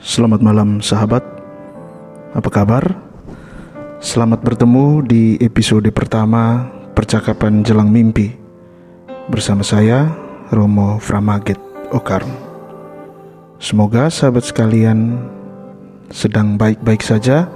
Selamat malam sahabat. Apa kabar? Selamat bertemu di episode pertama Percakapan Jelang Mimpi. Bersama saya Romo Framaget Okarm Semoga sahabat sekalian sedang baik-baik saja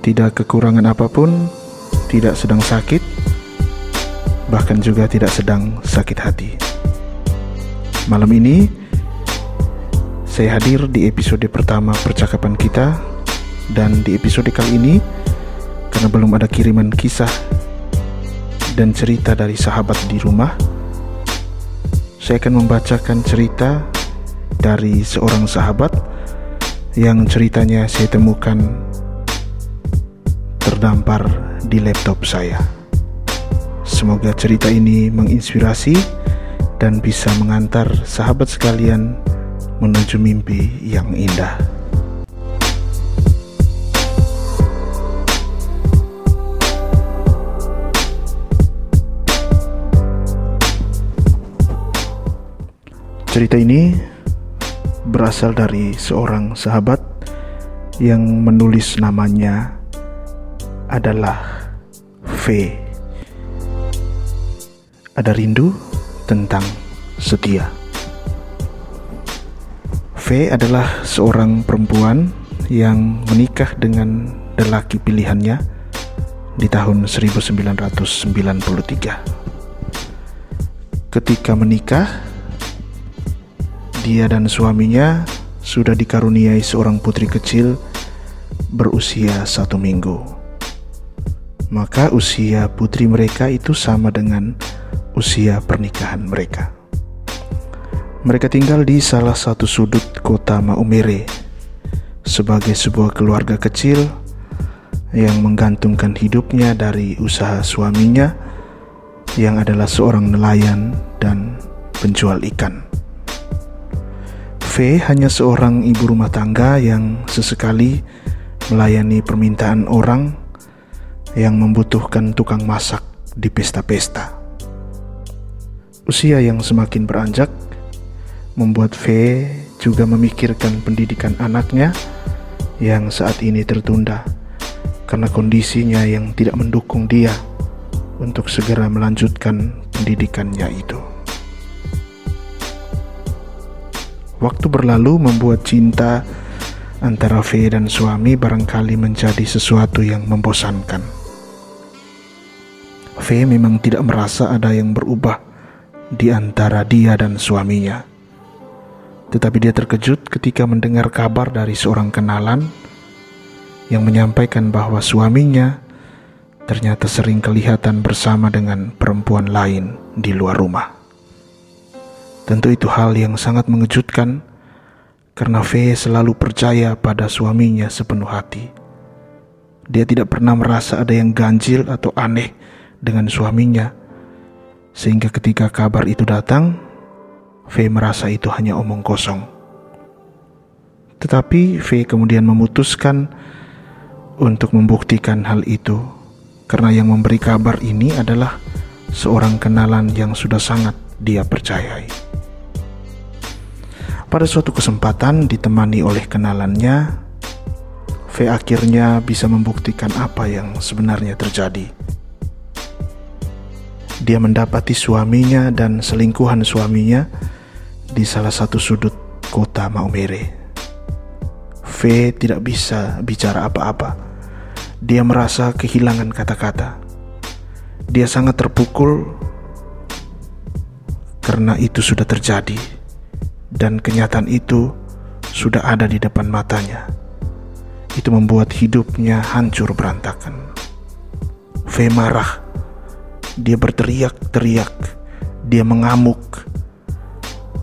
Tidak kekurangan apa pun Tidak sedang sakit Bahkan juga tidak sedang sakit hati. Malam ini saya hadir di episode pertama percakapan kita dan di episode kali ini karena belum ada kiriman kisah dan cerita dari sahabat di rumah saya akan membacakan cerita dari seorang sahabat yang ceritanya saya temukan terdampar di laptop saya. Semoga cerita ini menginspirasi dan bisa mengantar sahabat sekalian menuju mimpi yang indah. Cerita ini berasal dari seorang sahabat yang menulis namanya adalah V. Ada rindu tentang setia. Adalah seorang perempuan yang menikah dengan lelaki pilihannya di tahun 1993. Ketika menikah, dia dan suaminya sudah dikaruniai seorang putri kecil berusia satu minggu. Maka usia putri mereka itu sama dengan usia pernikahan mereka. Mereka tinggal di salah satu sudut kota Maumere sebagai sebuah keluarga kecil yang menggantungkan hidupnya dari usaha suaminya yang adalah seorang nelayan dan penjual ikan. V hanya seorang ibu rumah tangga yang sesekali melayani permintaan orang yang membutuhkan tukang masak di pesta-pesta. Usia yang semakin beranjak membuat V juga memikirkan pendidikan anaknya yang saat ini tertunda karena kondisinya yang tidak mendukung dia untuk segera melanjutkan pendidikannya itu. Waktu berlalu membuat cinta antara V dan suami barangkali menjadi sesuatu yang membosankan. V memang tidak merasa ada yang berubah di antara dia dan suaminya tetapi dia terkejut ketika mendengar kabar dari seorang kenalan yang menyampaikan bahwa suaminya ternyata sering kelihatan bersama dengan perempuan lain di luar rumah. Tentu itu hal yang sangat mengejutkan karena V selalu percaya pada suaminya sepenuh hati. Dia tidak pernah merasa ada yang ganjil atau aneh dengan suaminya, sehingga ketika kabar itu datang, V merasa itu hanya omong kosong. Tetapi V kemudian memutuskan untuk membuktikan hal itu karena yang memberi kabar ini adalah seorang kenalan yang sudah sangat dia percayai. Pada suatu kesempatan ditemani oleh kenalannya, V akhirnya bisa membuktikan apa yang sebenarnya terjadi. Dia mendapati suaminya dan selingkuhan suaminya di salah satu sudut kota Maumere. V tidak bisa bicara apa-apa. Dia merasa kehilangan kata-kata. Dia sangat terpukul karena itu sudah terjadi dan kenyataan itu sudah ada di depan matanya. Itu membuat hidupnya hancur berantakan. V marah. Dia berteriak-teriak. Dia mengamuk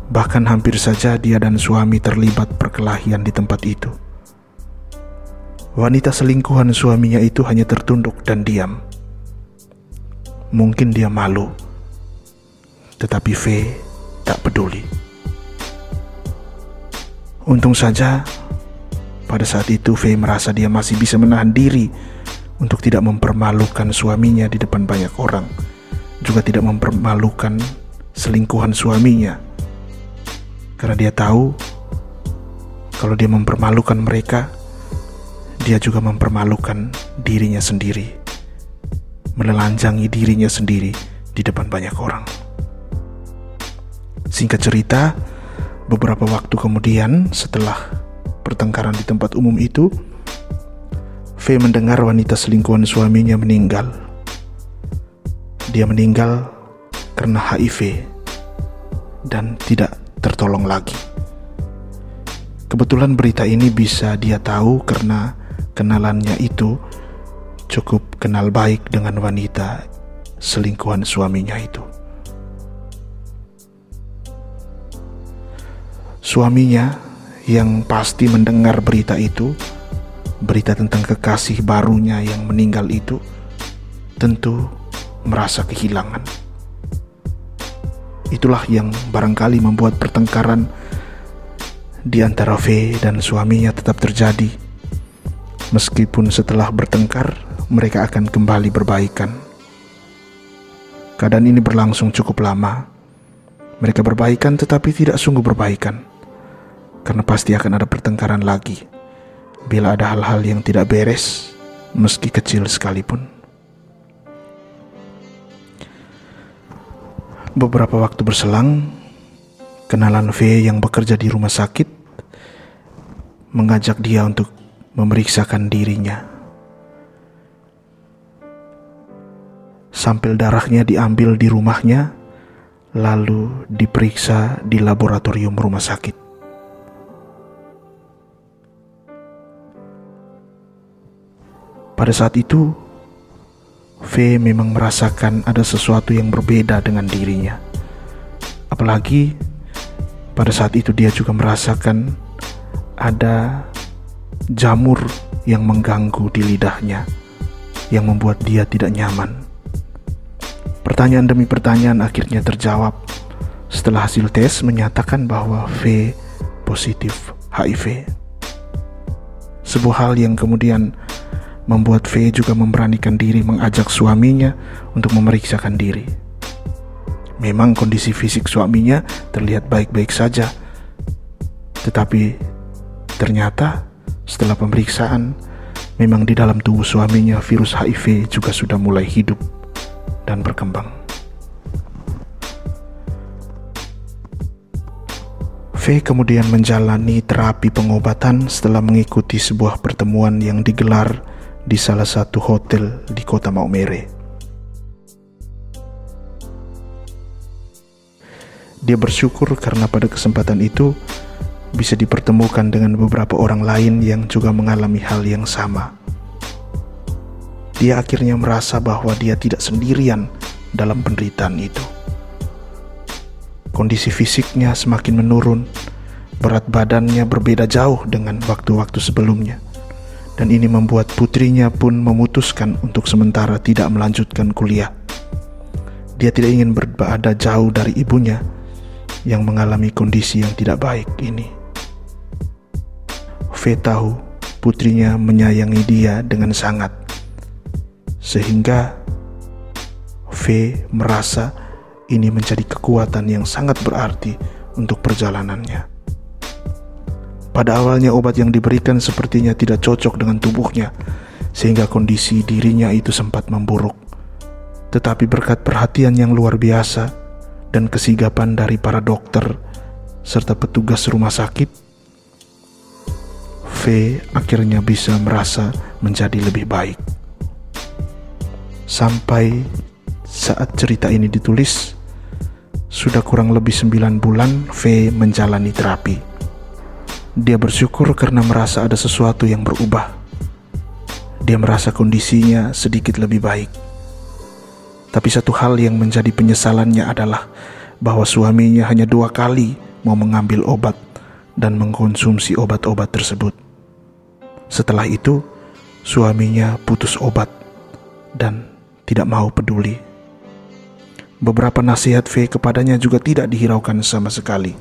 Bahkan hampir saja dia dan suami terlibat perkelahian di tempat itu. Wanita selingkuhan suaminya itu hanya tertunduk dan diam. Mungkin dia malu, tetapi V tak peduli. Untung saja pada saat itu V merasa dia masih bisa menahan diri untuk tidak mempermalukan suaminya di depan banyak orang, juga tidak mempermalukan selingkuhan suaminya karena dia tahu Kalau dia mempermalukan mereka, dia juga mempermalukan dirinya sendiri, menelanjangi dirinya sendiri di depan banyak orang. Singkat cerita, beberapa waktu kemudian setelah pertengkaran di tempat umum itu, V mendengar wanita selingkuhan suaminya meninggal. Dia meninggal karena HIV dan tidak tertolong lagi. Kebetulan berita ini bisa dia tahu karena kenalannya itu cukup kenal baik dengan wanita selingkuhan suaminya itu. Suaminya yang pasti mendengar berita itu, berita tentang kekasih barunya yang meninggal itu, tentu merasa kehilangan. Itulah yang barangkali membuat pertengkaran di antara V dan suaminya tetap terjadi. Meskipun setelah bertengkar, mereka akan kembali berbaikan. Keadaan ini berlangsung cukup lama. Mereka berbaikan tetapi tidak sungguh berbaikan. Karena pasti akan ada pertengkaran lagi. Bila ada hal-hal yang tidak beres, meski kecil sekalipun. Beberapa waktu berselang, Kenalan V yang bekerja di rumah sakit mengajak dia untuk memeriksakan dirinya. Sampel darahnya diambil di rumahnya, lalu diperiksa di laboratorium rumah sakit. Pada saat itu, V memang merasakan ada sesuatu yang berbeda dengan dirinya. Apalagi pada saat itu dia juga merasakan ada jamur yang mengganggu di lidahnya yang membuat dia tidak nyaman. Pertanyaan demi pertanyaan akhirnya terjawab setelah hasil tes menyatakan bahwa V positif HIV. Sebuah hal yang kemudian membuat V juga memberanikan diri mengajak suaminya untuk memeriksakan diri. Memang kondisi fisik suaminya terlihat baik-baik saja. Tetapi ternyata setelah pemeriksaan, memang di dalam tubuh suaminya virus HIV juga sudah mulai hidup dan berkembang. V kemudian menjalani terapi pengobatan setelah mengikuti sebuah pertemuan yang digelar di salah satu hotel di kota Maumere. Dia bersyukur karena pada kesempatan itu bisa dipertemukan dengan beberapa orang lain yang juga mengalami hal yang sama. Dia akhirnya merasa bahwa dia tidak sendirian dalam penderitaan itu. Kondisi fisiknya semakin menurun, berat badannya berbeda jauh dengan waktu-waktu sebelumnya. Dan ini membuat putrinya pun memutuskan untuk sementara tidak melanjutkan kuliah. Dia tidak ingin berada jauh dari ibunya, yang mengalami kondisi yang tidak baik ini. V tahu putrinya menyayangi dia dengan sangat, sehingga V merasa ini menjadi kekuatan yang sangat berarti untuk perjalanannya. Pada awalnya obat yang diberikan sepertinya tidak cocok dengan tubuhnya, sehingga kondisi dirinya itu sempat memburuk. Tetapi berkat perhatian yang luar biasa, dan kesigapan dari para dokter serta petugas rumah sakit, V akhirnya bisa merasa menjadi lebih baik. Sampai saat cerita ini ditulis, sudah kurang lebih sembilan bulan V menjalani terapi. Dia bersyukur karena merasa ada sesuatu yang berubah. Dia merasa kondisinya sedikit lebih baik tapi satu hal yang menjadi penyesalannya adalah bahwa suaminya hanya dua kali mau mengambil obat dan mengkonsumsi obat-obat tersebut. Setelah itu, suaminya putus obat dan tidak mau peduli. Beberapa nasihat V kepadanya juga tidak dihiraukan sama sekali.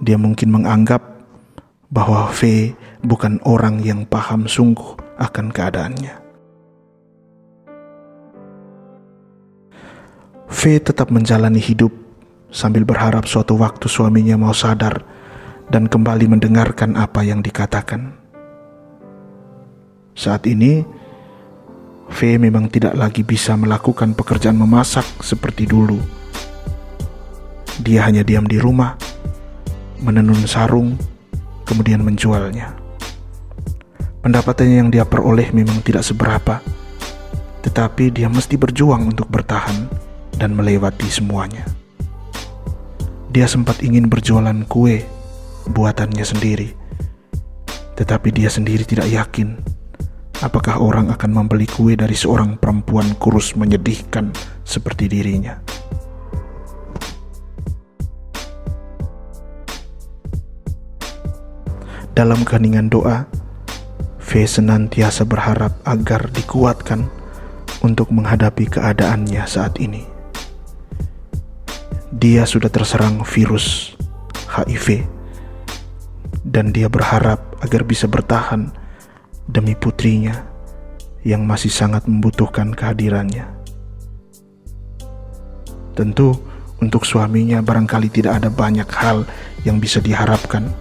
Dia mungkin menganggap bahwa V bukan orang yang paham sungguh akan keadaannya. V tetap menjalani hidup sambil berharap suatu waktu suaminya mau sadar dan kembali mendengarkan apa yang dikatakan. Saat ini, V memang tidak lagi bisa melakukan pekerjaan memasak seperti dulu. Dia hanya diam di rumah, menenun sarung, kemudian menjualnya. Pendapatannya yang dia peroleh memang tidak seberapa, tetapi dia mesti berjuang untuk bertahan dan melewati semuanya. Dia sempat ingin berjualan kue buatannya sendiri, tetapi dia sendiri tidak yakin apakah orang akan membeli kue dari seorang perempuan kurus menyedihkan seperti dirinya. Dalam keheningan doa, V senantiasa berharap agar dikuatkan untuk menghadapi keadaannya saat ini. Dia sudah terserang virus HIV dan dia berharap agar bisa bertahan demi putrinya yang masih sangat membutuhkan kehadirannya. Tentu, untuk suaminya barangkali tidak ada banyak hal yang bisa diharapkan,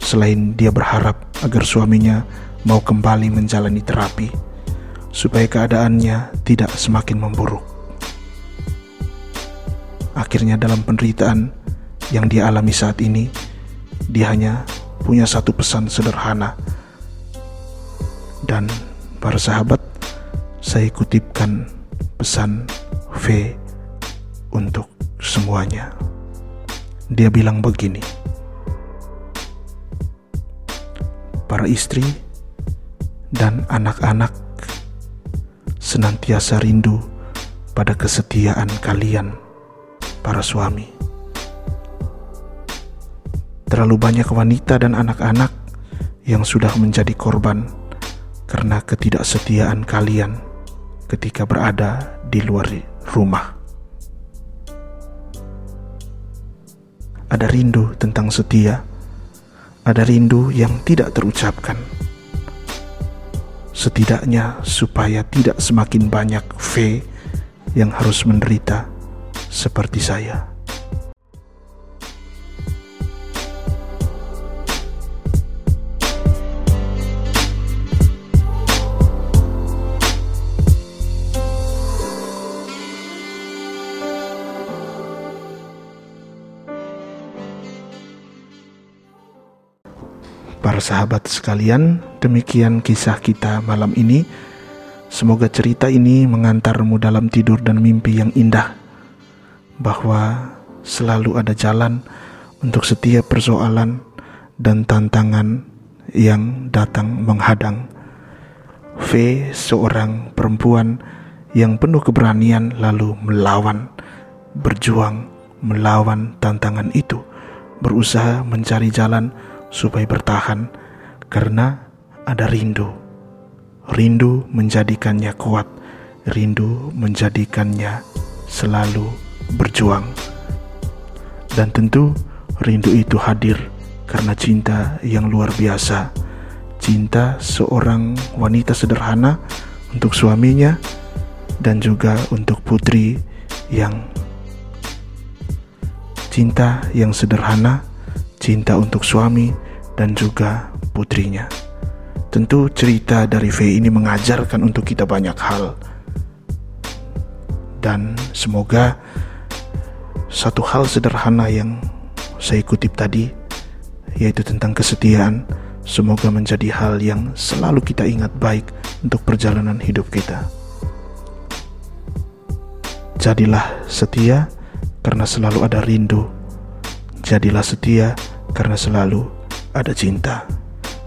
selain dia berharap agar suaminya mau kembali menjalani terapi, supaya keadaannya tidak semakin memburuk. Akhirnya, dalam penderitaan yang dia alami saat ini, dia hanya punya satu pesan sederhana dan para sahabat, saya kutipkan pesan V untuk semuanya. Dia bilang begini, para istri dan anak-anak senantiasa rindu pada kesetiaan kalian, para suami. Terlalu banyak wanita dan anak-anak yang sudah menjadi korban karena ketidaksetiaan kalian ketika berada di luar rumah. Ada rindu tentang setia, ada rindu yang tidak terucapkan. Setidaknya supaya tidak semakin banyak V yang harus menderita seperti saya. Para sahabat sekalian, demikian kisah kita malam ini. Semoga cerita ini mengantarmu dalam tidur dan mimpi yang indah, bahwa selalu ada jalan untuk setiap persoalan dan tantangan yang datang menghadang. V, seorang perempuan yang penuh keberanian, lalu melawan, berjuang, melawan tantangan itu, berusaha mencari jalan supaya bertahan karena ada rindu. Rindu menjadikannya kuat, rindu menjadikannya selalu berjuang. Dan tentu rindu itu hadir karena cinta yang luar biasa. Cinta seorang wanita sederhana untuk suaminya dan juga untuk putri yang cinta yang sederhana cinta untuk suami dan juga putrinya. Tentu cerita dari V ini mengajarkan untuk kita banyak hal. Dan semoga satu hal sederhana yang saya kutip tadi yaitu tentang kesetiaan semoga menjadi hal yang selalu kita ingat baik untuk perjalanan hidup kita. Jadilah setia karena selalu ada rindu. Jadilah setia karena selalu ada cinta.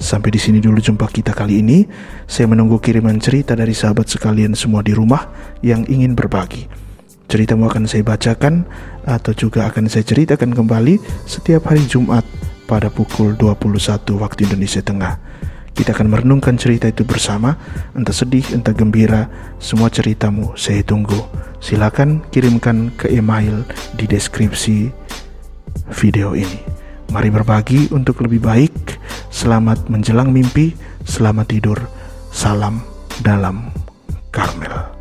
Sampai di sini dulu jumpa kita kali ini. Saya menunggu kiriman cerita dari sahabat sekalian semua di rumah yang ingin berbagi. Ceritamu akan saya bacakan atau juga akan saya ceritakan kembali setiap hari Jumat pada pukul 21 waktu Indonesia Tengah. Kita akan merenungkan cerita itu bersama, entah sedih, entah gembira, semua ceritamu saya tunggu. Silakan kirimkan ke email di deskripsi video ini. Mari berbagi untuk lebih baik. Selamat menjelang mimpi, selamat tidur. Salam dalam Karmel.